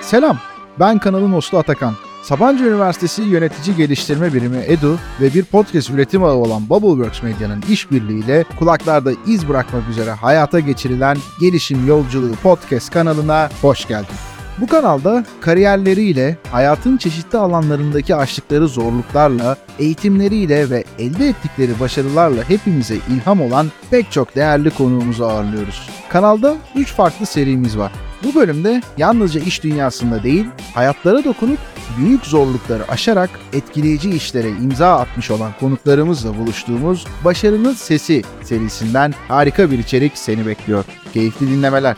Selam, ben kanalın hostu Atakan. Sabancı Üniversitesi Yönetici Geliştirme Birimi EDU ve bir podcast üretim ağı olan Bubbleworks Medya'nın işbirliğiyle kulaklarda iz bırakmak üzere hayata geçirilen Gelişim Yolculuğu podcast kanalına hoş geldin. Bu kanalda kariyerleriyle, hayatın çeşitli alanlarındaki aştıkları zorluklarla, eğitimleriyle ve elde ettikleri başarılarla hepimize ilham olan pek çok değerli konuğumuzu ağırlıyoruz. Kanalda 3 farklı serimiz var. Bu bölümde yalnızca iş dünyasında değil, hayatlara dokunup büyük zorlukları aşarak etkileyici işlere imza atmış olan konuklarımızla buluştuğumuz Başarının Sesi serisinden harika bir içerik seni bekliyor. Keyifli dinlemeler.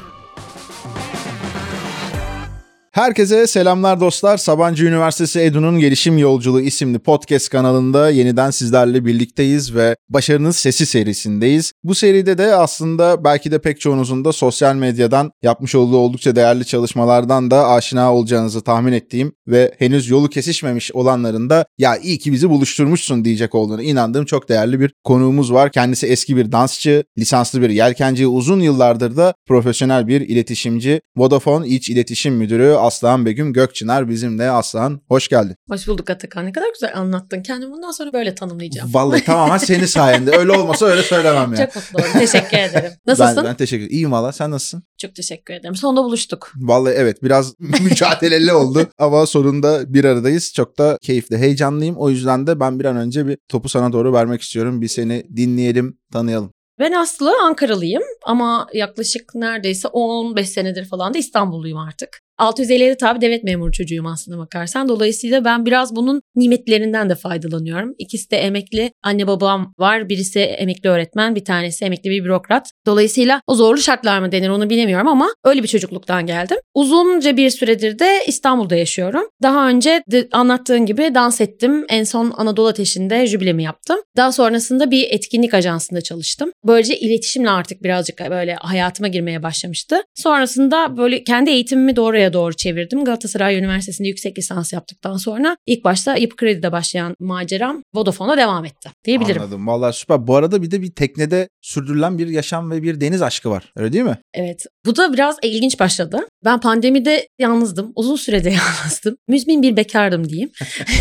Herkese selamlar dostlar. Sabancı Üniversitesi Edu'nun Gelişim Yolculuğu isimli podcast kanalında yeniden sizlerle birlikteyiz ve Başarının Sesi serisindeyiz. Bu seride de aslında belki de pek çoğunuzun da sosyal medyadan yapmış olduğu oldukça değerli çalışmalardan da aşina olacağınızı tahmin ettiğim ve henüz yolu kesişmemiş olanların da ya iyi ki bizi buluşturmuşsun diyecek olduğunu inandığım çok değerli bir konuğumuz var. Kendisi eski bir dansçı, lisanslı bir yelkenci, uzun yıllardır da profesyonel bir iletişimci, Vodafone İç İletişim Müdürü Aslan Begüm Gökçınar bizimle. Aslan hoş geldin. Hoş bulduk Atakan. Ne kadar güzel anlattın. Kendimi bundan sonra böyle tanımlayacağım. Vallahi tamamen senin sayende. Öyle olmasa öyle söylemem ya. Çok mutlu oldum. Teşekkür ederim. Nasılsın? Ben, ben teşekkür ederim. İyiyim valla. Sen nasılsın? Çok teşekkür ederim. Sonunda buluştuk. Vallahi evet biraz mücadeleli oldu ama sonunda bir aradayız. Çok da keyifli, heyecanlıyım. O yüzden de ben bir an önce bir topu sana doğru vermek istiyorum. Bir seni dinleyelim, tanıyalım. Ben Aslı Ankaralıyım ama yaklaşık neredeyse 15 senedir falan da İstanbulluyum artık. 650'ye tabi devlet memuru çocuğuyum aslında bakarsan. Dolayısıyla ben biraz bunun nimetlerinden de faydalanıyorum. İkisi de emekli anne babam var. Birisi emekli öğretmen, bir tanesi emekli bir bürokrat. Dolayısıyla o zorlu şartlar mı denir onu bilemiyorum ama öyle bir çocukluktan geldim. Uzunca bir süredir de İstanbul'da yaşıyorum. Daha önce de anlattığın gibi dans ettim. En son Anadolu Ateşi'nde jübilemi yaptım. Daha sonrasında bir etkinlik ajansında çalıştım. Böylece iletişimle artık birazcık böyle hayatıma girmeye başlamıştı. Sonrasında böyle kendi eğitimimi doğru oraya doğru çevirdim. Galatasaray Üniversitesi'nde yüksek lisans yaptıktan sonra ilk başta Yapı Kredi'de başlayan maceram Vodafone'a devam etti diyebilirim. Anladım. Vallahi süper. Bu arada bir de bir teknede sürdürülen bir yaşam ve bir deniz aşkı var. Öyle değil mi? Evet. Bu da biraz ilginç başladı. Ben pandemide yalnızdım. Uzun sürede yalnızdım. Müzmin bir bekardım diyeyim.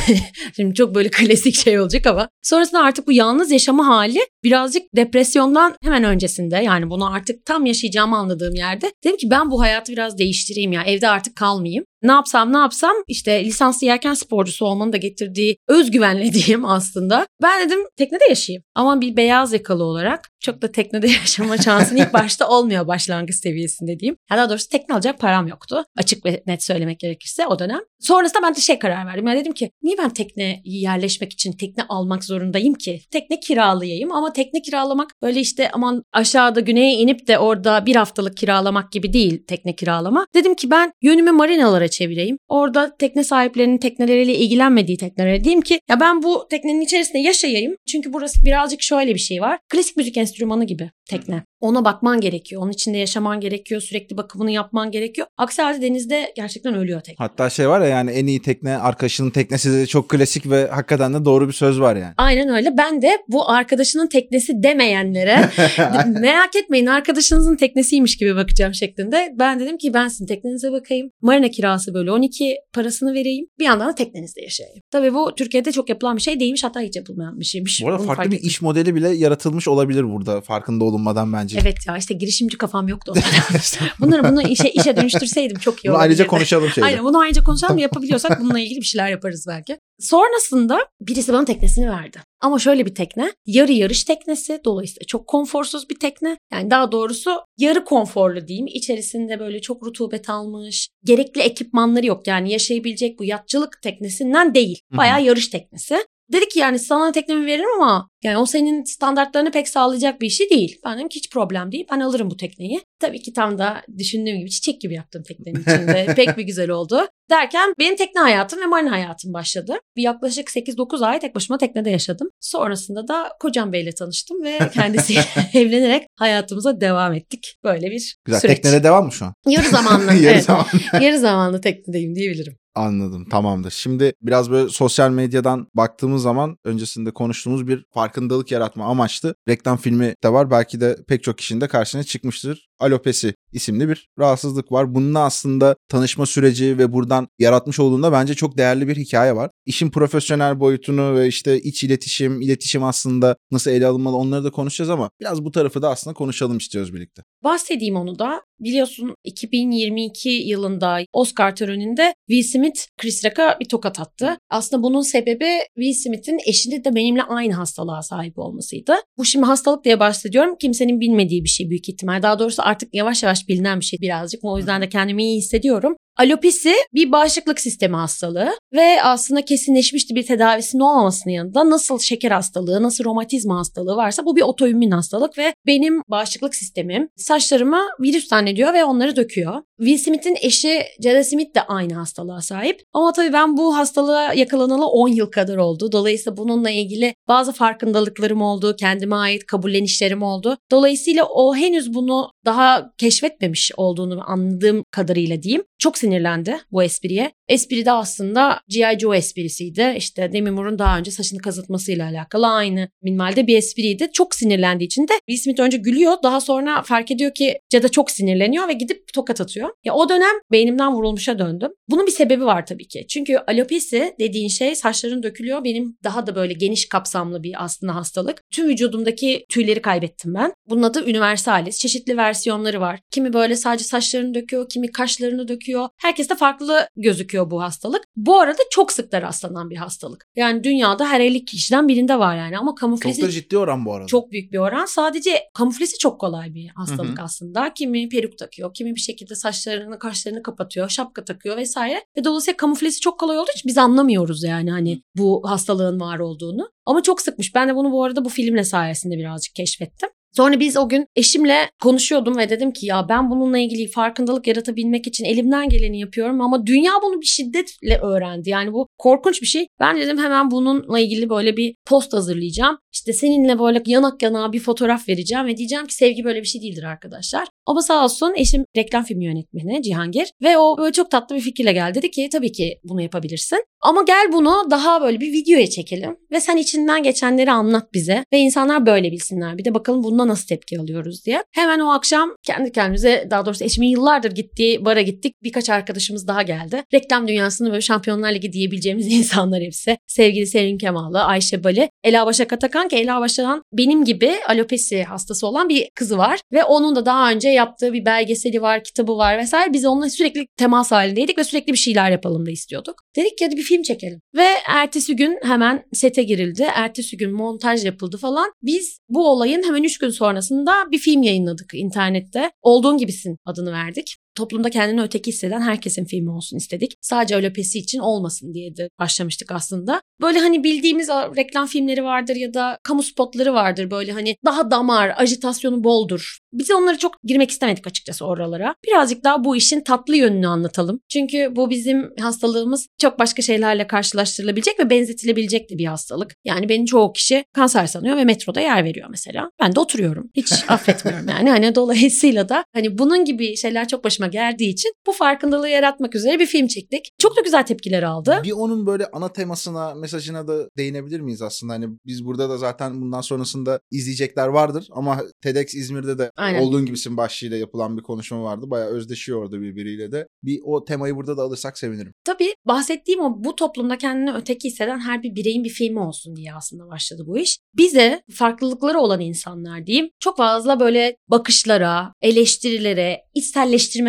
Şimdi çok böyle klasik şey olacak ama. Sonrasında artık bu yalnız yaşama hali birazcık depresyondan hemen öncesinde yani bunu artık tam yaşayacağımı anladığım yerde dedim ki ben bu hayatı biraz değiştireyim ya. Evde artık kalmayayım. Ne yapsam ne yapsam işte lisanslı yerken sporcusu olmanın da getirdiği özgüvenle diyeyim aslında. Ben dedim teknede yaşayayım. Ama bir beyaz yakalı olarak çok da teknede yaşama şansın ilk başta olmuyor başlangıç seviyesinde diyeyim. Ya daha doğrusu tekne alacak param yoktu. Açık ve net söylemek gerekirse o dönem. Sonrasında ben de şey karar verdim. Ya dedim ki niye ben tekne yerleşmek için tekne almak zorundayım ki? Tekne kiralayayım ama tekne kiralamak böyle işte aman aşağıda güneye inip de orada bir haftalık kiralamak gibi değil tekne kiralama. Dedim ki ben yönümü marinalara çevireyim. Orada tekne sahiplerinin tekneleriyle ilgilenmediği teknelere diyeyim ki ya ben bu teknenin içerisinde yaşayayım. Çünkü burası birazcık şöyle bir şey var. Klasik müzik enstrümanı gibi tekne. Ona bakman gerekiyor. Onun içinde yaşaman gerekiyor. Sürekli bakımını yapman gerekiyor. Aksi halde denizde gerçekten ölüyor tekne. Hatta şey var ya yani en iyi tekne arkadaşının teknesi de çok klasik ve hakikaten de doğru bir söz var yani. Aynen öyle. Ben de bu arkadaşının teknesi demeyenlere merak etmeyin arkadaşınızın teknesiymiş gibi bakacağım şeklinde. Ben dedim ki ben sizin teknenize bakayım. Marina kirası böyle 12 parasını vereyim. Bir yandan da teknenizde yaşayayım. Tabii bu Türkiye'de çok yapılan bir şey değilmiş. Hatta hiç yapılmayan bir şeymiş. Bu arada Bunu farklı fark bir ettim. iş modeli bile yaratılmış olabilir burada farkında olunmadan bence. Evet ya işte girişimci kafam yoktu. Bunları bunu işe, işe dönüştürseydim çok iyi Bunu ayrıca konuşalım şeyde. Aynen bunu ayrıca konuşalım yapabiliyorsak bununla ilgili bir şeyler yaparız belki. Sonrasında birisi bana teknesini verdi. Ama şöyle bir tekne. Yarı yarış teknesi. Dolayısıyla çok konforsuz bir tekne. Yani daha doğrusu yarı konforlu diyeyim. İçerisinde böyle çok rutubet almış. Gerekli ekipmanları yok. Yani yaşayabilecek bu yatçılık teknesinden değil. Bayağı yarış teknesi. Dedi ki yani sana teknemi veririm ama yani o senin standartlarını pek sağlayacak bir işi değil. Ben dedim ki hiç problem değil. Ben alırım bu tekneyi. Tabii ki tam da düşündüğüm gibi çiçek gibi yaptım teknenin içinde. pek bir güzel oldu. Derken benim tekne hayatım ve marina hayatım başladı. Bir yaklaşık 8-9 ay tek başıma teknede yaşadım. Sonrasında da kocam beyle tanıştım ve kendisiyle evlenerek hayatımıza devam ettik. Böyle bir Güzel. süreç. Teknede devam mı şu an? Yarı zamanlı. Yarı evet. zaman. Yarı zamanlı teknedeyim diyebilirim. Anladım tamamdır. Şimdi biraz böyle sosyal medyadan baktığımız zaman öncesinde konuştuğumuz bir fark farkındalık yaratma amaçlı reklam filmi de var. Belki de pek çok kişinin de karşısına çıkmıştır. Alopesi isimli bir rahatsızlık var. Bununla aslında tanışma süreci ve buradan yaratmış olduğunda bence çok değerli bir hikaye var. İşin profesyonel boyutunu ve işte iç iletişim, iletişim aslında nasıl ele alınmalı onları da konuşacağız ama biraz bu tarafı da aslında konuşalım istiyoruz birlikte. Bahsedeyim onu da. Biliyorsun 2022 yılında Oscar töreninde Will Smith Chris Rock'a bir tokat attı. Aslında bunun sebebi Will Smith'in eşinin de benimle aynı hastalığa sahip olmasıydı. Bu şimdi hastalık diye bahsediyorum. Kimsenin bilmediği bir şey büyük ihtimal. Daha doğrusu artık yavaş yavaş bilinen bir şey birazcık. O yüzden de kendimi iyi hissediyorum. Alopisi bir bağışıklık sistemi hastalığı ve aslında kesinleşmişti bir tedavisinin olmamasının yanında nasıl şeker hastalığı, nasıl romatizma hastalığı varsa bu bir otoimmün hastalık ve benim bağışıklık sistemim saçlarıma virüs zannediyor ve onları döküyor. Will Smith'in eşi Jada Smith de aynı hastalığa sahip. Ama tabii ben bu hastalığa yakalanalı 10 yıl kadar oldu. Dolayısıyla bununla ilgili bazı farkındalıklarım oldu, kendime ait kabullenişlerim oldu. Dolayısıyla o henüz bunu daha keşfetmemiş olduğunu anladığım kadarıyla diyeyim. Çok sinirlendi bu espriye. Espri de aslında G.I. Joe esprisiydi. İşte Demi Moore'un daha önce saçını kazıtmasıyla alakalı aynı minvalde bir espriydi. Çok sinirlendiği için de Will Smith önce gülüyor. Daha sonra fark ediyor ki Jada çok sinirleniyor ve gidip tokat atıyor. Ya o dönem beynimden vurulmuşa döndüm. Bunun bir sebebi var tabii ki. Çünkü alopesi dediğin şey saçların dökülüyor. Benim daha da böyle geniş kapsamlı bir aslında hastalık. Tüm vücudumdaki tüyleri kaybettim ben. Bunun adı universalis. Çeşitli versiyonları var. Kimi böyle sadece saçlarını döküyor, kimi kaşlarını döküyor. Herkes de farklı gözüküyor bu hastalık. Bu arada çok sık da rastlanan bir hastalık. Yani dünyada her 50 kişiden birinde var yani ama kamuflesi Çok da ciddi oran bu arada. çok büyük bir oran. Sadece kamuflesi çok kolay bir hastalık aslında. Kimi peruk takıyor, kimi bir şekilde saçlarını, kaşlarını kapatıyor, şapka takıyor vesaire. Ve dolayısıyla kamuflesi çok kolay olduğu için biz anlamıyoruz yani hani bu hastalığın var olduğunu. Ama çok sıkmış. Ben de bunu bu arada bu filmle sayesinde birazcık keşfettim. Sonra biz o gün eşimle konuşuyordum ve dedim ki ya ben bununla ilgili farkındalık yaratabilmek için elimden geleni yapıyorum ama dünya bunu bir şiddetle öğrendi. Yani bu korkunç bir şey. Ben dedim hemen bununla ilgili böyle bir post hazırlayacağım. İşte seninle böyle yanak yanağa bir fotoğraf vereceğim ve diyeceğim ki sevgi böyle bir şey değildir arkadaşlar. Ama sağ olsun eşim reklam filmi yönetmeni Cihangir ve o böyle çok tatlı bir fikirle geldi. Dedi ki tabii ki bunu yapabilirsin. Ama gel bunu daha böyle bir videoya çekelim ve sen içinden geçenleri anlat bize ve insanlar böyle bilsinler. Bir de bakalım bundan nasıl tepki alıyoruz diye. Hemen o akşam kendi kendimize daha doğrusu eşimin yıllardır gittiği bara gittik. Birkaç arkadaşımız daha geldi. Reklam dünyasında böyle Şampiyonlar Ligi diyebileceğimiz insanlar hepsi. Sevgili Sevin Kemal'ı, Ayşe Bali, Ela Başak Atakan ki Ela Başak'ın benim gibi alopesi hastası olan bir kızı var. Ve onun da daha önce yaptığı bir belgeseli var, kitabı var vesaire. Biz onunla sürekli temas halindeydik ve sürekli bir şeyler yapalım da istiyorduk. Dedik ki hadi bir film çekelim. Ve ertesi gün hemen sete girildi. Ertesi gün montaj yapıldı falan. Biz bu olayın hemen 3 gün sonrasında bir film yayınladık internette. Olduğun gibisin adını verdik toplumda kendini öteki hisseden herkesin filmi olsun istedik. Sadece alopesi için olmasın diye de başlamıştık aslında. Böyle hani bildiğimiz reklam filmleri vardır ya da kamu spotları vardır böyle hani daha damar, ajitasyonu boldur. Biz onları çok girmek istemedik açıkçası oralara. Birazcık daha bu işin tatlı yönünü anlatalım. Çünkü bu bizim hastalığımız çok başka şeylerle karşılaştırılabilecek ve benzetilebilecek de bir hastalık. Yani beni çoğu kişi kanser sanıyor ve metroda yer veriyor mesela. Ben de oturuyorum. Hiç affetmiyorum yani. Hani dolayısıyla da hani bunun gibi şeyler çok başıma geldiği için bu farkındalığı yaratmak üzere bir film çektik. Çok da güzel tepkiler aldı. Bir onun böyle ana temasına, mesajına da değinebilir miyiz aslında? Hani biz burada da zaten bundan sonrasında izleyecekler vardır ama TEDx İzmir'de de Aynen. olduğun gibisin başlığıyla yapılan bir konuşma vardı. Bayağı özdeşiyor orada birbiriyle de. Bir o temayı burada da alırsak sevinirim. Tabii bahsettiğim o bu toplumda kendini öteki hisseden her bir bireyin bir filmi olsun diye aslında başladı bu iş. Bize farklılıkları olan insanlar diyeyim çok fazla böyle bakışlara, eleştirilere,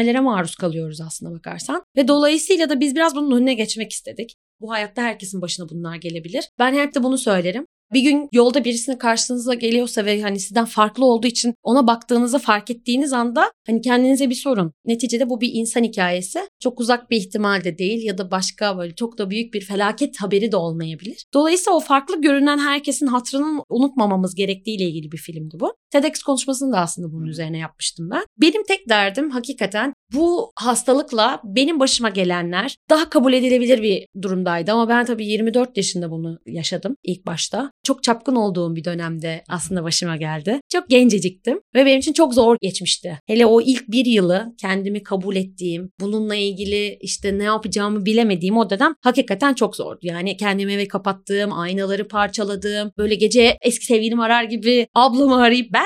içselleştirmelere maruz kalıyoruz aslında bakarsan. Ve dolayısıyla da biz biraz bunun önüne geçmek istedik. Bu hayatta herkesin başına bunlar gelebilir. Ben hep de bunu söylerim. Bir gün yolda birisinin karşınıza geliyorsa ve hani sizden farklı olduğu için ona baktığınızı fark ettiğiniz anda hani kendinize bir sorun. Neticede bu bir insan hikayesi. Çok uzak bir ihtimal de değil ya da başka böyle çok da büyük bir felaket haberi de olmayabilir. Dolayısıyla o farklı görünen herkesin hatırını unutmamamız gerektiğiyle ilgili bir filmdi bu. TEDx konuşmasını da aslında bunun üzerine yapmıştım ben. Benim tek derdim hakikaten bu hastalıkla benim başıma gelenler daha kabul edilebilir bir durumdaydı ama ben tabii 24 yaşında bunu yaşadım ilk başta. Çok çapkın olduğum bir dönemde aslında başıma geldi. Çok genceciktim ve benim için çok zor geçmişti. Hele o ilk bir yılı kendimi kabul ettiğim, bununla ilgili işte ne yapacağımı bilemediğim o dönem hakikaten çok zordu. Yani kendimi eve kapattığım, aynaları parçaladığım, böyle gece eski sevgilim arar gibi ablamı arayıp ben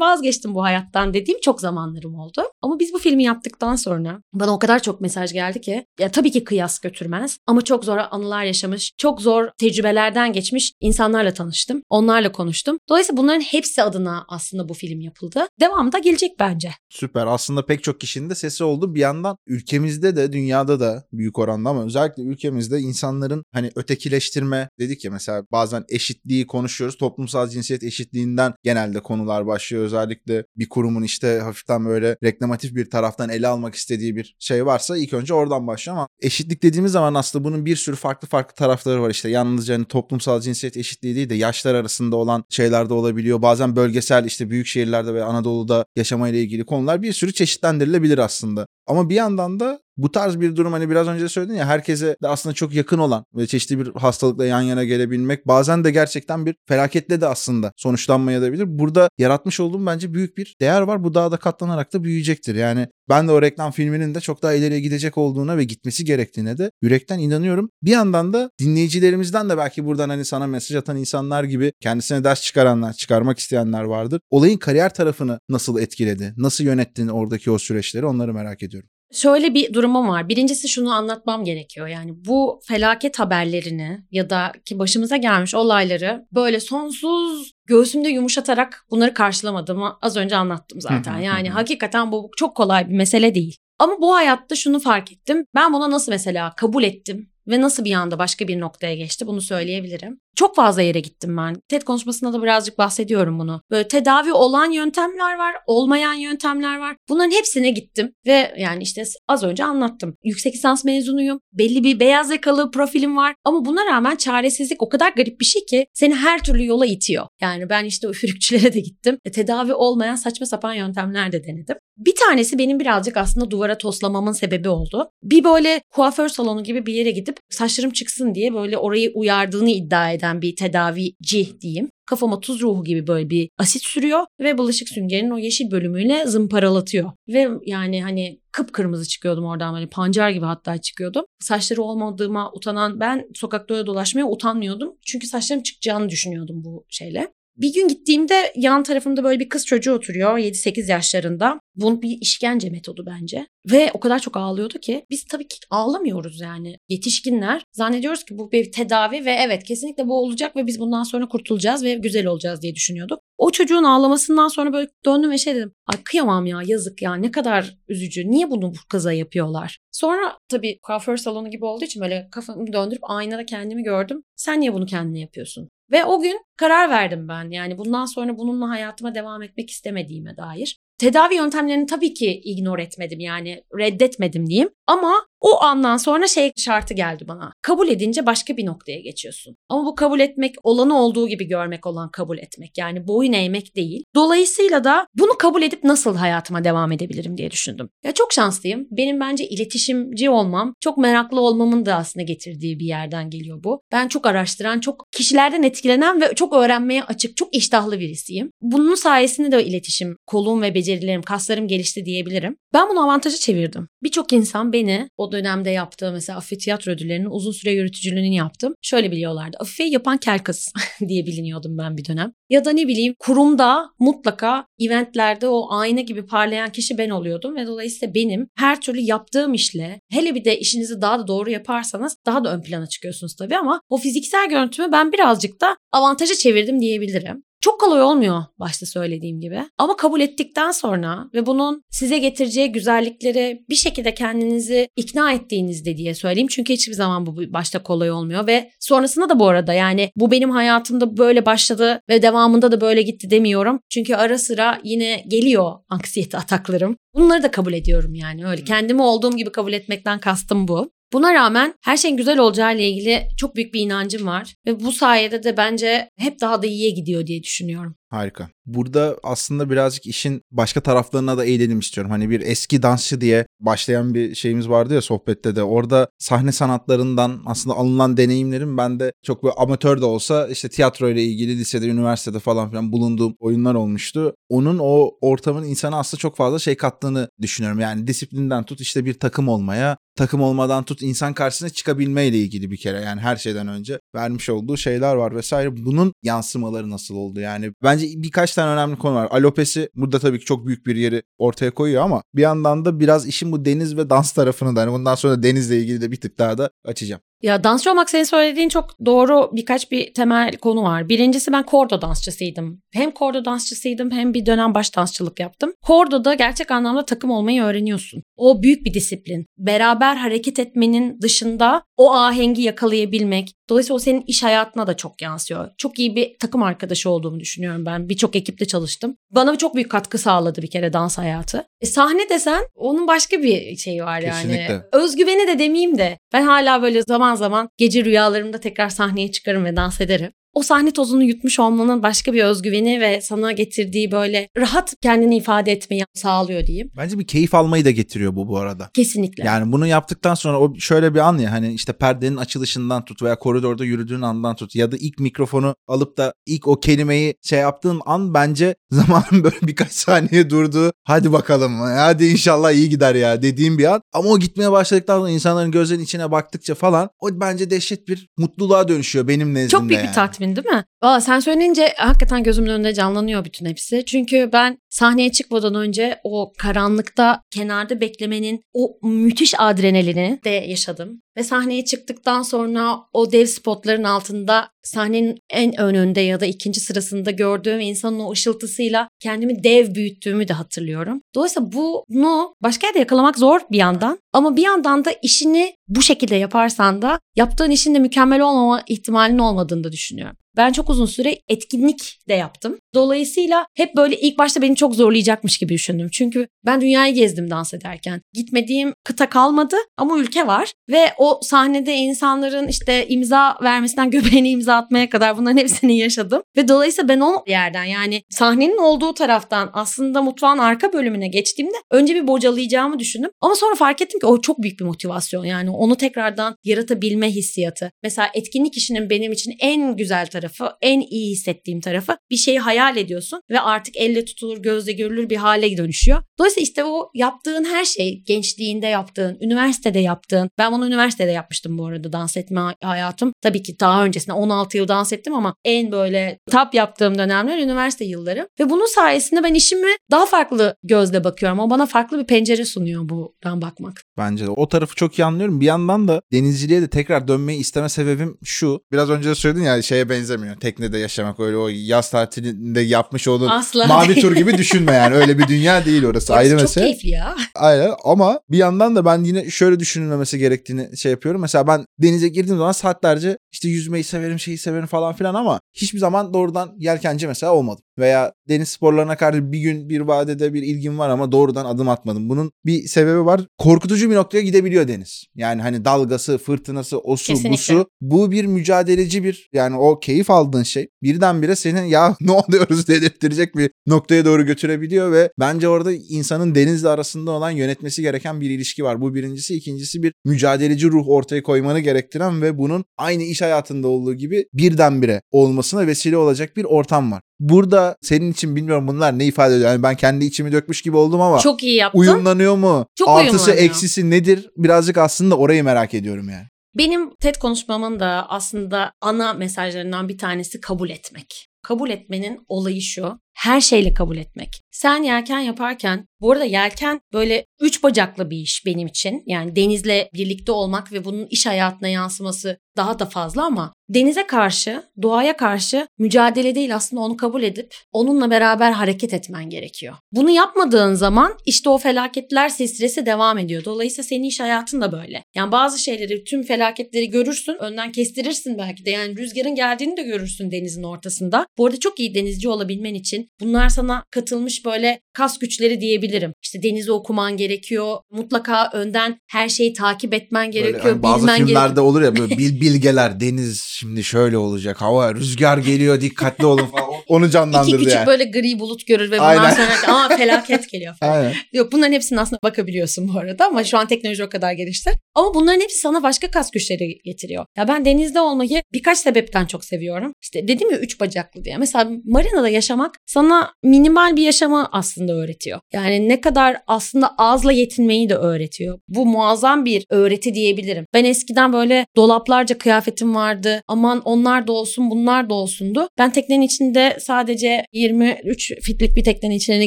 vazgeçtim bu hayattan dediğim çok zamanlarım oldu. Ama biz bu filmi yaptıktan sonra bana o kadar çok mesaj geldi ki ya tabii ki kıyas götürmez ama çok zor anılar yaşamış, çok zor tecrübelerden geçmiş insanlarla tanıştım. Onlarla konuştum. Dolayısıyla bunların hepsi adına aslında bu film yapıldı. Devamı da gelecek bence. Süper. Aslında pek çok kişinin de sesi oldu. Bir yandan ülkemizde de dünyada da büyük oranda ama özellikle ülkemizde insanların hani ötekileştirme dedik ya mesela bazen eşitliği konuşuyoruz. Toplumsal cinsiyet eşitliğinden genelde konular başlıyor. Özellikle bir kurumun işte hafiften böyle reklamatif bir taraftan ele almak istediği bir şey varsa ilk önce oradan başlıyor ama eşitlik dediğimiz zaman aslında bunun bir sürü farklı farklı tarafları var işte. Yalnızca hani toplumsal cinsiyet eşitliği değil de yaşlar arasında olan şeyler de olabiliyor. Bazen bölgesel işte büyük şehirlerde ve Anadolu'da yaşamayla ilgili konular bir sürü çeşitlendirilebilir aslında. Ama bir yandan da bu tarz bir durum hani biraz önce söyledin ya herkese de aslında çok yakın olan ve çeşitli bir hastalıkla yan yana gelebilmek bazen de gerçekten bir felaketle de aslında sonuçlanmayabilir. Burada yaratmış olduğum bence büyük bir değer var. Bu daha da katlanarak da büyüyecektir. Yani ben de o reklam filminin de çok daha ileriye gidecek olduğuna ve gitmesi gerektiğine de yürekten inanıyorum. Bir yandan da dinleyicilerimizden de belki buradan hani sana mesaj atan insanlar gibi kendisine ders çıkaranlar, çıkarmak isteyenler vardır. Olayın kariyer tarafını nasıl etkiledi? Nasıl yönettin oradaki o süreçleri onları merak ediyorum. Şöyle bir durumum var. Birincisi şunu anlatmam gerekiyor. Yani bu felaket haberlerini ya da ki başımıza gelmiş olayları böyle sonsuz göğsümde yumuşatarak bunları karşılamadığımı az önce anlattım zaten. Yani hakikaten bu çok kolay bir mesele değil. Ama bu hayatta şunu fark ettim. Ben buna nasıl mesela kabul ettim ve nasıl bir anda başka bir noktaya geçti bunu söyleyebilirim. Çok fazla yere gittim ben. TED konuşmasında da birazcık bahsediyorum bunu. Böyle tedavi olan yöntemler var, olmayan yöntemler var. Bunların hepsine gittim ve yani işte az önce anlattım. Yüksek lisans mezunuyum. Belli bir beyaz yakalı profilim var ama buna rağmen çaresizlik o kadar garip bir şey ki seni her türlü yola itiyor. Yani ben işte üfürükçülere de gittim. E, tedavi olmayan saçma sapan yöntemler de denedim. Bir tanesi benim birazcık aslında duvara toslamamın sebebi oldu. Bir böyle kuaför salonu gibi bir yere gidip saçlarım çıksın diye böyle orayı uyardığını iddia eden bir tedavici diyeyim. Kafama tuz ruhu gibi böyle bir asit sürüyor ve bulaşık süngerinin o yeşil bölümüyle zımparalatıyor. Ve yani hani kıpkırmızı çıkıyordum oradan böyle pancar gibi hatta çıkıyordum. Saçları olmadığıma utanan ben sokakta öyle dolaşmaya utanmıyordum. Çünkü saçlarım çıkacağını düşünüyordum bu şeyle. Bir gün gittiğimde yan tarafımda böyle bir kız çocuğu oturuyor 7-8 yaşlarında. Bu bir işkence metodu bence. Ve o kadar çok ağlıyordu ki biz tabii ki ağlamıyoruz yani. Yetişkinler zannediyoruz ki bu bir tedavi ve evet kesinlikle bu olacak ve biz bundan sonra kurtulacağız ve güzel olacağız diye düşünüyorduk. O çocuğun ağlamasından sonra böyle döndüm ve şey dedim. Ay kıyamam ya yazık ya ne kadar üzücü. Niye bunu bu kıza yapıyorlar? Sonra tabii kuaför salonu gibi olduğu için böyle kafamı döndürüp aynada kendimi gördüm. Sen niye bunu kendine yapıyorsun? Ve o gün karar verdim ben. Yani bundan sonra bununla hayatıma devam etmek istemediğime dair. Tedavi yöntemlerini tabii ki ignore etmedim yani reddetmedim diyeyim. Ama o andan sonra şey şartı geldi bana. Kabul edince başka bir noktaya geçiyorsun. Ama bu kabul etmek olanı olduğu gibi görmek olan kabul etmek. Yani boyun eğmek değil. Dolayısıyla da bunu kabul edip nasıl hayatıma devam edebilirim diye düşündüm. Ya çok şanslıyım. Benim bence iletişimci olmam, çok meraklı olmamın da aslında getirdiği bir yerden geliyor bu. Ben çok araştıran, çok kişilerden etkilenen ve çok öğrenmeye açık, çok iştahlı birisiyim. Bunun sayesinde de iletişim kolum ve becerilerim, kaslarım gelişti diyebilirim. Ben bunu avantaja çevirdim. Birçok insan beni dönemde yaptığı mesela Afife tiyatro ödüllerinin uzun süre yürütücülüğünü yaptım. Şöyle biliyorlardı. Afife'yi yapan kel diye biliniyordum ben bir dönem. Ya da ne bileyim kurumda mutlaka eventlerde o ayna gibi parlayan kişi ben oluyordum ve dolayısıyla benim her türlü yaptığım işle hele bir de işinizi daha da doğru yaparsanız daha da ön plana çıkıyorsunuz tabii ama o fiziksel görüntümü ben birazcık da avantaja çevirdim diyebilirim. Çok kolay olmuyor başta söylediğim gibi. Ama kabul ettikten sonra ve bunun size getireceği güzellikleri bir şekilde kendinizi ikna ettiğinizde diye söyleyeyim. Çünkü hiçbir zaman bu başta kolay olmuyor ve sonrasında da bu arada yani bu benim hayatımda böyle başladı ve devamında da böyle gitti demiyorum. Çünkü ara sıra yine geliyor anksiyete ataklarım. Bunları da kabul ediyorum yani öyle. Kendimi olduğum gibi kabul etmekten kastım bu. Buna rağmen her şeyin güzel olacağı ile ilgili çok büyük bir inancım var ve bu sayede de bence hep daha da iyiye gidiyor diye düşünüyorum. Harika. Burada aslında birazcık işin başka taraflarına da eğilelim istiyorum. Hani bir eski dansçı diye başlayan bir şeyimiz vardı ya sohbette de. Orada sahne sanatlarından aslında alınan deneyimlerim ben de çok böyle amatör de olsa işte tiyatro ile ilgili lisede, üniversitede falan filan bulunduğum oyunlar olmuştu. Onun o ortamın insana aslında çok fazla şey kattığını düşünüyorum. Yani disiplinden tut işte bir takım olmaya, takım olmadan tut insan karşısına çıkabilme ile ilgili bir kere yani her şeyden önce vermiş olduğu şeyler var vesaire. Bunun yansımaları nasıl oldu? Yani bence birkaç tane önemli konu var. Alopesi burada tabii ki çok büyük bir yeri ortaya koyuyor ama bir yandan da biraz işin bu deniz ve dans tarafını da hani bundan sonra denizle ilgili de bir tık daha da açacağım. Ya dansçı olmak senin söylediğin çok doğru birkaç bir temel konu var. Birincisi ben kordo dansçısıydım. Hem kordo dansçısıydım hem bir dönem baş dansçılık yaptım. Kordo'da gerçek anlamda takım olmayı öğreniyorsun. O büyük bir disiplin. Beraber hareket etmenin dışında o ahengi yakalayabilmek. Dolayısıyla o senin iş hayatına da çok yansıyor. Çok iyi bir takım arkadaşı olduğumu düşünüyorum ben. Birçok ekiple çalıştım. Bana çok büyük katkı sağladı bir kere dans hayatı. E, sahne desen onun başka bir şeyi var yani. Kesinlikle. Özgüveni de demeyeyim de ben hala böyle zaman zaman gece rüyalarımda tekrar sahneye çıkarım ve dans ederim o sahne tozunu yutmuş olmanın başka bir özgüveni ve sana getirdiği böyle rahat kendini ifade etmeyi sağlıyor diyeyim. Bence bir keyif almayı da getiriyor bu bu arada. Kesinlikle. Yani bunu yaptıktan sonra o şöyle bir an ya hani işte perdenin açılışından tut veya koridorda yürüdüğün andan tut ya da ilk mikrofonu alıp da ilk o kelimeyi şey yaptığın an bence zamanın böyle birkaç saniye durduğu hadi bakalım hadi inşallah iyi gider ya dediğim bir an. Ama o gitmeye başladıktan sonra insanların gözlerinin içine baktıkça falan o bence dehşet bir mutluluğa dönüşüyor benim nezdimde Çok büyük yani. bir tatmin değil mi? Valla sen söyleyince hakikaten gözümün önünde canlanıyor bütün hepsi. Çünkü ben sahneye çıkmadan önce o karanlıkta kenarda beklemenin o müthiş adrenalini de yaşadım. Ve sahneye çıktıktan sonra o dev spotların altında sahnenin en önünde ya da ikinci sırasında gördüğüm insanın o ışıltısıyla kendimi dev büyüttüğümü de hatırlıyorum. Dolayısıyla bunu başka yerde yakalamak zor bir yandan ama bir yandan da işini bu şekilde yaparsan da yaptığın işin de mükemmel olmama ihtimalinin olmadığını da düşünüyorum. Ben çok uzun süre etkinlik de yaptım. Dolayısıyla hep böyle ilk başta beni çok zorlayacakmış gibi düşündüm. Çünkü ben dünyayı gezdim dans ederken. Gitmediğim kıta kalmadı ama ülke var. Ve o sahnede insanların işte imza vermesinden göbeğini imza atmaya kadar bunların hepsini yaşadım. Ve dolayısıyla ben o yerden yani sahnenin olduğu taraftan aslında mutfağın arka bölümüne geçtiğimde önce bir bocalayacağımı düşündüm. Ama sonra fark ettim ki o çok büyük bir motivasyon. Yani onu tekrardan yaratabilme hissiyatı. Mesela etkinlik işinin benim için en güzel tarafı, en iyi hissettiğim tarafı bir şeyi hayal ediyorsun ve artık elle tutulur, gözle görülür bir hale dönüşüyor. Dolayısıyla işte o yaptığın her şey, gençliğinde yaptığın, üniversitede yaptığın, ben bunu üniversitede yapmıştım bu arada dans etme hayatım. Tabii ki daha öncesinde 16 yıl dans ettim ama en böyle tap yaptığım dönemler üniversite yılları. Ve bunun sayesinde ben işimi daha farklı gözle bakıyorum. O bana farklı bir pencere sunuyor buradan bakmak. Bence de. O tarafı çok iyi anlıyorum. Bir yandan da denizciliğe de tekrar dönmeyi isteme sebebim şu. Biraz önce de söyledin ya şeye benzemiyor. Teknede yaşamak öyle o yaz tatilinde yapmış olduğun Asla mavi değil. tur gibi düşünme yani. Öyle bir dünya değil orası. Ayrı çok mesele. keyifli ya. Aynen ama bir yandan da ben yine şöyle düşünülmemesi gerektiğini şey yapıyorum. Mesela ben denize girdiğim zaman saatlerce işte yüzmeyi severim, şeyi severim falan filan ama hiçbir zaman doğrudan yelkenci mesela olmadım. Veya deniz sporlarına karşı bir gün bir vadede bir ilgim var ama doğrudan adım atmadım. Bunun bir sebebi var. Korkutucu bir noktaya gidebiliyor deniz. Yani hani dalgası, fırtınası, o su, bu su. Bu bir mücadeleci bir yani o keyif aldığın şey birdenbire senin ya ne oluyoruz dedirttirecek bir noktaya doğru götürebiliyor ve bence orada insanın denizle arasında olan yönetmesi gereken bir ilişki var. Bu birincisi. ikincisi bir mücadeleci ruh ortaya koymanı gerektiren ve bunun aynı iş hayatında olduğu gibi birdenbire olmasına vesile olacak bir ortam var. Burada senin için bilmiyorum bunlar ne ifade ediyor. Yani ben kendi içimi dökmüş gibi oldum ama Çok iyi yaptın. uyumlanıyor mu? Çok Artısı uyumlanıyor. eksisi nedir? Birazcık aslında orayı merak ediyorum yani. Benim TED konuşmamın da aslında ana mesajlarından bir tanesi kabul etmek. Kabul etmenin olayı şu. Her şeyle kabul etmek. Sen yelken yaparken, bu arada yelken böyle üç bacaklı bir iş benim için. Yani denizle birlikte olmak ve bunun iş hayatına yansıması daha da fazla ama denize karşı, doğaya karşı mücadele değil aslında onu kabul edip onunla beraber hareket etmen gerekiyor. Bunu yapmadığın zaman işte o felaketler silsilesi devam ediyor. Dolayısıyla senin iş hayatın da böyle. Yani bazı şeyleri, tüm felaketleri görürsün, önden kestirirsin belki de. Yani rüzgarın geldiğini de görürsün denizin ortasında. Bu arada çok iyi denizci olabilmen için için bunlar sana katılmış böyle kas güçleri diyebilirim. İşte denizi okuman gerekiyor. Mutlaka önden her şeyi takip etmen gerekiyor. Böyle hani bazı filmlerde gerekiyor. olur ya böyle bil, bilgeler deniz şimdi şöyle olacak hava rüzgar geliyor dikkatli olun falan onu İki canlandırdı küçük yani. böyle gri bulut görür ve bundan Aynen. sonra aa felaket geliyor falan. Aynen. Yok bunların hepsinin aslında bakabiliyorsun bu arada ama şu an teknoloji o kadar gelişti. Ama bunların hepsi sana başka kas güçleri getiriyor. Ya ben denizde olmayı birkaç sebepten çok seviyorum. İşte dedim ya üç bacaklı diye. Mesela marinada yaşamak sana minimal bir yaşamı aslında öğretiyor. Yani ne kadar aslında azla yetinmeyi de öğretiyor. Bu muazzam bir öğreti diyebilirim. Ben eskiden böyle dolaplarca kıyafetim vardı. Aman onlar da olsun bunlar da olsundu. Ben teknenin içinde sadece 23 fitlik bir teknenin içine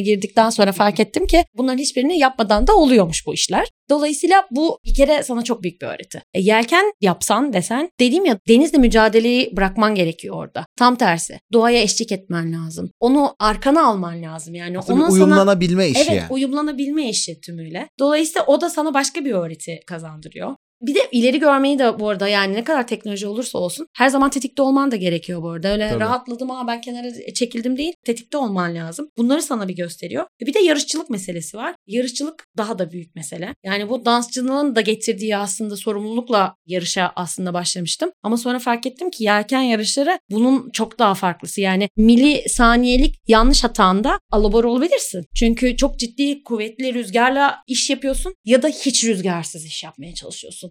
girdikten sonra fark ettim ki bunların hiçbirini yapmadan da oluyormuş bu işler. Dolayısıyla bu bir kere sana çok büyük bir öğreti. E, yelken yapsan desen dediğim ya denizle mücadeleyi bırakman gerekiyor orada. Tam tersi. Doğaya eşlik etmen lazım. Onu arkana alman lazım. Yani Aslında onun sana uyumlanabilme işi Evet yani. uyumlanabilme işi tümüyle. Dolayısıyla o da sana başka bir öğreti kazandırıyor. Bir de ileri görmeyi de bu arada yani ne kadar teknoloji olursa olsun her zaman tetikte olman da gerekiyor bu arada. Öyle Tabii. rahatladım ama ben kenara çekildim değil. Tetikte olman lazım. Bunları sana bir gösteriyor. Bir de yarışçılık meselesi var. Yarışçılık daha da büyük mesele. Yani bu dansçılığın da getirdiği aslında sorumlulukla yarışa aslında başlamıştım. Ama sonra fark ettim ki yelken yarışları bunun çok daha farklısı. Yani mili saniyelik yanlış hatanda alabor olabilirsin. Çünkü çok ciddi kuvvetli rüzgarla iş yapıyorsun ya da hiç rüzgarsız iş yapmaya çalışıyorsun.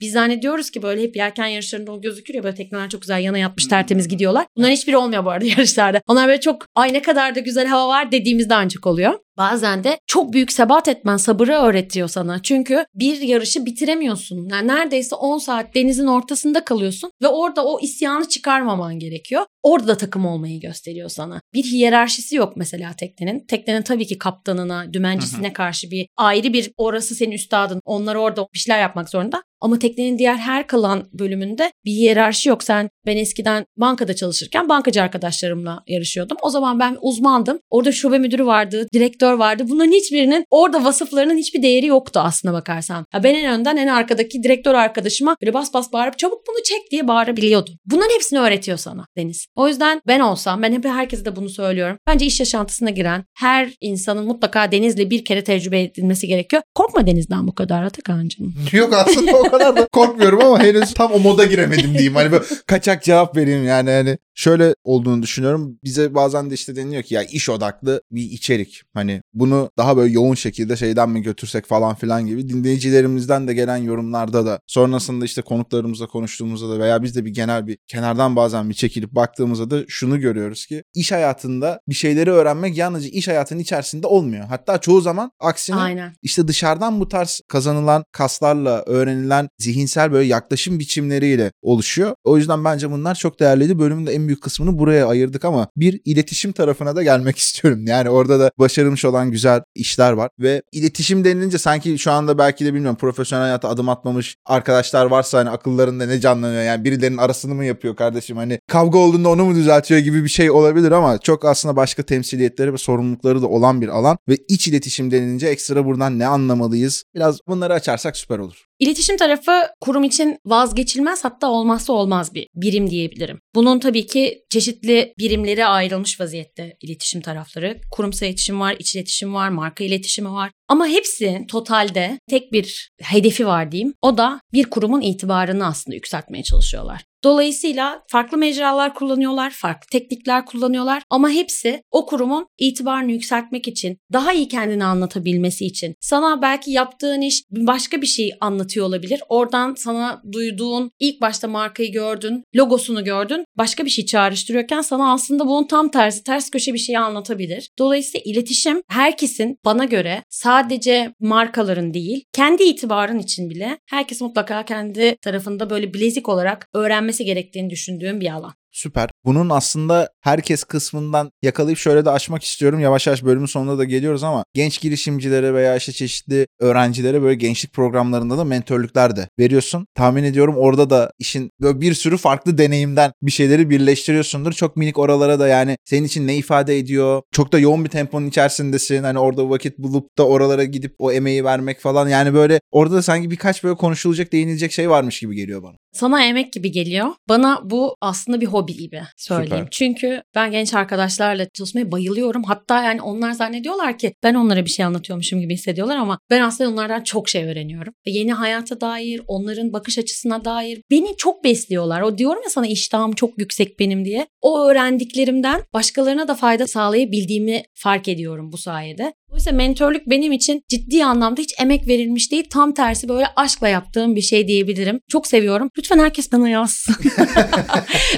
Biz zannediyoruz ki böyle hep yelken yarışlarında o gözükür ya böyle tekneler çok güzel yana yapmış tertemiz gidiyorlar. Bunların hiçbiri olmuyor bu arada yarışlarda. Onlar böyle çok ay ne kadar da güzel hava var dediğimizde ancak oluyor. Bazen de çok büyük sebat etmen sabırı öğretiyor sana. Çünkü bir yarışı bitiremiyorsun. Yani neredeyse 10 saat denizin ortasında kalıyorsun ve orada o isyanı çıkarmaman gerekiyor. Orada da takım olmayı gösteriyor sana. Bir hiyerarşisi yok mesela teknenin. Teknenin tabii ki kaptanına, dümencisine karşı bir ayrı bir orası senin üstadın. Onlar orada bir şeyler yapmak zorunda. Ama teknenin diğer her kalan bölümünde bir hiyerarşi yok. Sen ben eskiden bankada çalışırken bankacı arkadaşlarımla yarışıyordum. O zaman ben uzmandım. Orada şube müdürü vardı, direktör vardı. Bunların hiçbirinin orada vasıflarının hiçbir değeri yoktu aslına bakarsan. Ya ben en önden en arkadaki direktör arkadaşıma böyle bas bas bağırıp çabuk bunu çek diye bağırabiliyordum. Bunların hepsini öğretiyor sana Deniz. O yüzden ben olsam ben hep herkese de bunu söylüyorum. Bence iş yaşantısına giren her insanın mutlaka denizle bir kere tecrübe edilmesi gerekiyor. Korkma denizden bu kadar Atakan'cığım. Yok aslında o kadar da korkmuyorum ama henüz tam o moda giremedim diyeyim. Hani böyle kaçak cevap vereyim yani hani şöyle olduğunu düşünüyorum. Bize bazen de işte deniliyor ki ya iş odaklı bir içerik. Hani bunu daha böyle yoğun şekilde şeyden mi götürsek falan filan gibi dinleyicilerimizden de gelen yorumlarda da sonrasında işte konuklarımızla konuştuğumuzda da veya biz de bir genel bir kenardan bazen bir çekilip baktığımızda da şunu görüyoruz ki iş hayatında bir şeyleri öğrenmek yalnızca iş hayatının içerisinde olmuyor. Hatta çoğu zaman aksine Aynen. işte dışarıdan bu tarz kazanılan kaslarla öğrenilen zihinsel böyle yaklaşım biçimleriyle oluşuyor. O yüzden bence bunlar çok değerliydi. Bölümün de en büyük kısmını buraya ayırdık ama bir iletişim tarafına da gelmek istiyorum. Yani orada da başarılmış olan güzel işler var ve iletişim denilince sanki şu anda belki de bilmiyorum profesyonel hayata adım atmamış arkadaşlar varsa hani akıllarında ne canlanıyor yani birilerinin arasını mı yapıyor kardeşim hani kavga olduğunda onu mu düzeltiyor gibi bir şey olabilir ama çok aslında başka temsiliyetleri ve sorumlulukları da olan bir alan ve iç iletişim denilince ekstra buradan ne anlamalıyız? Biraz bunları açarsak süper olur. İletişim tarafı kurum için vazgeçilmez hatta olmazsa olmaz bir birim diyebilirim. Bunun tabii ki çeşitli birimlere ayrılmış vaziyette iletişim tarafları. Kurumsal iletişim var, iç iletişim var, marka iletişimi var. Ama hepsi totalde tek bir hedefi var diyeyim. O da bir kurumun itibarını aslında yükseltmeye çalışıyorlar. Dolayısıyla farklı mecralar kullanıyorlar, farklı teknikler kullanıyorlar ama hepsi o kurumun itibarını yükseltmek için, daha iyi kendini anlatabilmesi için, sana belki yaptığın iş başka bir şey anlatıyor olabilir. Oradan sana duyduğun, ilk başta markayı gördün, logosunu gördün, başka bir şey çağrıştırıyorken sana aslında bunun tam tersi, ters köşe bir şeyi anlatabilir. Dolayısıyla iletişim herkesin bana göre sadece markaların değil, kendi itibarın için bile herkes mutlaka kendi tarafında böyle bilezik olarak öğrenmesi gerektiğini düşündüğüm bir alan. Süper. Bunun aslında herkes kısmından yakalayıp şöyle de açmak istiyorum. Yavaş yavaş bölümün sonuna da geliyoruz ama genç girişimcilere veya işte çeşitli öğrencilere böyle gençlik programlarında da mentörlükler de veriyorsun. Tahmin ediyorum orada da işin böyle bir sürü farklı deneyimden bir şeyleri birleştiriyorsundur. Çok minik oralara da yani senin için ne ifade ediyor? Çok da yoğun bir temponun içerisindesin. Hani orada vakit bulup da oralara gidip o emeği vermek falan. Yani böyle orada da sanki birkaç böyle konuşulacak, değinilecek şey varmış gibi geliyor bana. Sana emek gibi geliyor. Bana bu aslında bir hobi gibi söyleyeyim. Süper. Çünkü ben genç arkadaşlarla çalışmaya bayılıyorum. Hatta yani onlar zannediyorlar ki ben onlara bir şey anlatıyormuşum gibi hissediyorlar ama ben aslında onlardan çok şey öğreniyorum. Ve yeni hayata dair, onların bakış açısına dair beni çok besliyorlar. O diyorum ya sana iştahım çok yüksek benim diye. O öğrendiklerimden başkalarına da fayda sağlayabildiğimi fark ediyorum bu sayede. Dolayısıyla mentörlük benim için ciddi anlamda hiç emek verilmiş değil. Tam tersi böyle aşkla yaptığım bir şey diyebilirim. Çok seviyorum. Lütfen herkes bana yazsın.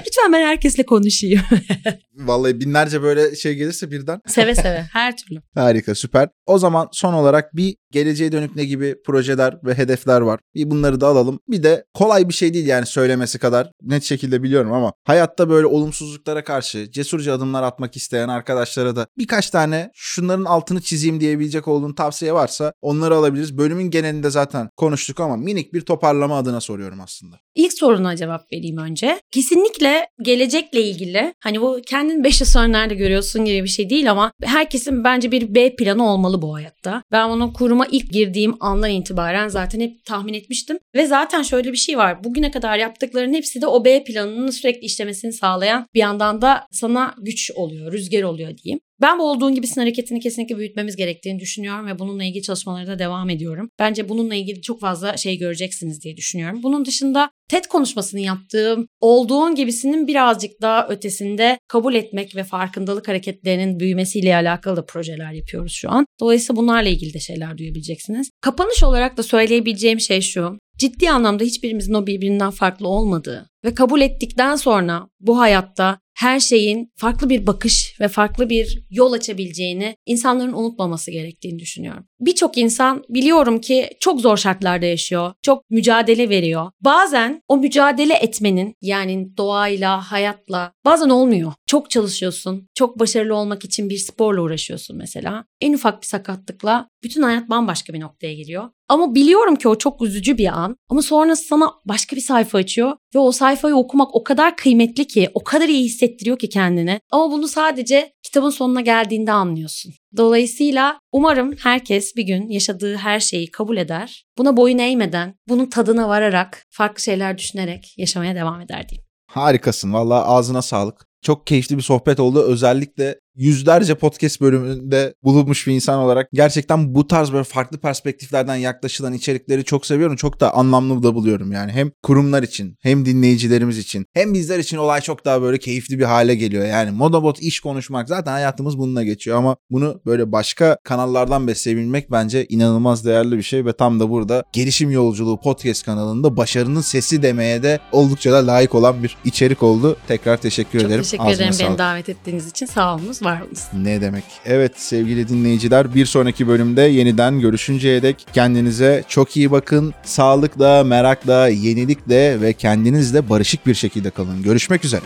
Lütfen ben herkesle konuşayım. Vallahi binlerce böyle şey gelirse birden seve seve her türlü. Harika süper. O zaman son olarak bir geleceğe dönük ne gibi projeler ve hedefler var. Bir bunları da alalım. Bir de kolay bir şey değil yani söylemesi kadar net şekilde biliyorum ama hayatta böyle olumsuzluklara karşı cesurca adımlar atmak isteyen arkadaşlara da birkaç tane şunların altını çizeyim diyebilecek olduğun tavsiye varsa onları alabiliriz. Bölümün genelinde zaten konuştuk ama minik bir toparlama adına soruyorum aslında. İlk soruna cevap vereyim önce. Kesinlikle gelecekle ilgili hani bu kendin 5 yıl sonra nerede görüyorsun gibi bir şey değil ama herkesin bence bir B planı olmalı bu hayatta. Ben bunu kuruma ilk girdiğim andan itibaren zaten hep tahmin etmiştim. Ve zaten şöyle bir şey var. Bugüne kadar yaptıkların hepsi de o B planının sürekli işlemesini sağlayan bir yandan da sana güç oluyor, rüzgar oluyor diyeyim. Ben bu olduğun gibisin hareketini kesinlikle büyütmemiz gerektiğini düşünüyorum ve bununla ilgili çalışmalara da devam ediyorum. Bence bununla ilgili çok fazla şey göreceksiniz diye düşünüyorum. Bunun dışında TED konuşmasını yaptığım olduğun gibisinin birazcık daha ötesinde kabul etmek ve farkındalık hareketlerinin büyümesiyle alakalı da projeler yapıyoruz şu an. Dolayısıyla bunlarla ilgili de şeyler duyabileceksiniz. Kapanış olarak da söyleyebileceğim şey şu. Ciddi anlamda hiçbirimizin o birbirinden farklı olmadığı ve kabul ettikten sonra bu hayatta her şeyin farklı bir bakış ve farklı bir yol açabileceğini insanların unutmaması gerektiğini düşünüyorum. Birçok insan biliyorum ki çok zor şartlarda yaşıyor, çok mücadele veriyor. Bazen o mücadele etmenin yani doğayla, hayatla bazen olmuyor. Çok çalışıyorsun, çok başarılı olmak için bir sporla uğraşıyorsun mesela. En ufak bir sakatlıkla bütün hayat bambaşka bir noktaya geliyor. Ama biliyorum ki o çok üzücü bir an. Ama sonrası sana başka bir sayfa açıyor ve o sayfayı okumak o kadar kıymetli ki, o kadar iyi hissettiriyor ki kendini. Ama bunu sadece kitabın sonuna geldiğinde anlıyorsun. Dolayısıyla umarım herkes bir gün yaşadığı her şeyi kabul eder. Buna boyun eğmeden, bunun tadına vararak, farklı şeyler düşünerek yaşamaya devam eder diyeyim. Harikasın. Vallahi ağzına sağlık. Çok keyifli bir sohbet oldu. Özellikle yüzlerce podcast bölümünde bulunmuş bir insan olarak gerçekten bu tarz böyle farklı perspektiflerden yaklaşılan içerikleri çok seviyorum. Çok da anlamlı da buluyorum yani. Hem kurumlar için hem dinleyicilerimiz için hem bizler için olay çok daha böyle keyifli bir hale geliyor. Yani Modabot iş konuşmak zaten hayatımız bununla geçiyor ama bunu böyle başka kanallardan besleyebilmek bence inanılmaz değerli bir şey ve tam da burada Gelişim Yolculuğu podcast kanalında başarının sesi demeye de oldukça da layık olan bir içerik oldu. Tekrar teşekkür Çok ederim. teşekkür Ağzına ederim sağlık. beni davet ettiğiniz için. Sağ olunuz, var olunuz. Ne demek? Evet sevgili dinleyiciler bir sonraki bölümde yeniden görüşünceye dek kendinize çok iyi bakın. Sağlıkla, merakla, yenilikle ve kendinizle barışık bir şekilde kalın. Görüşmek üzere.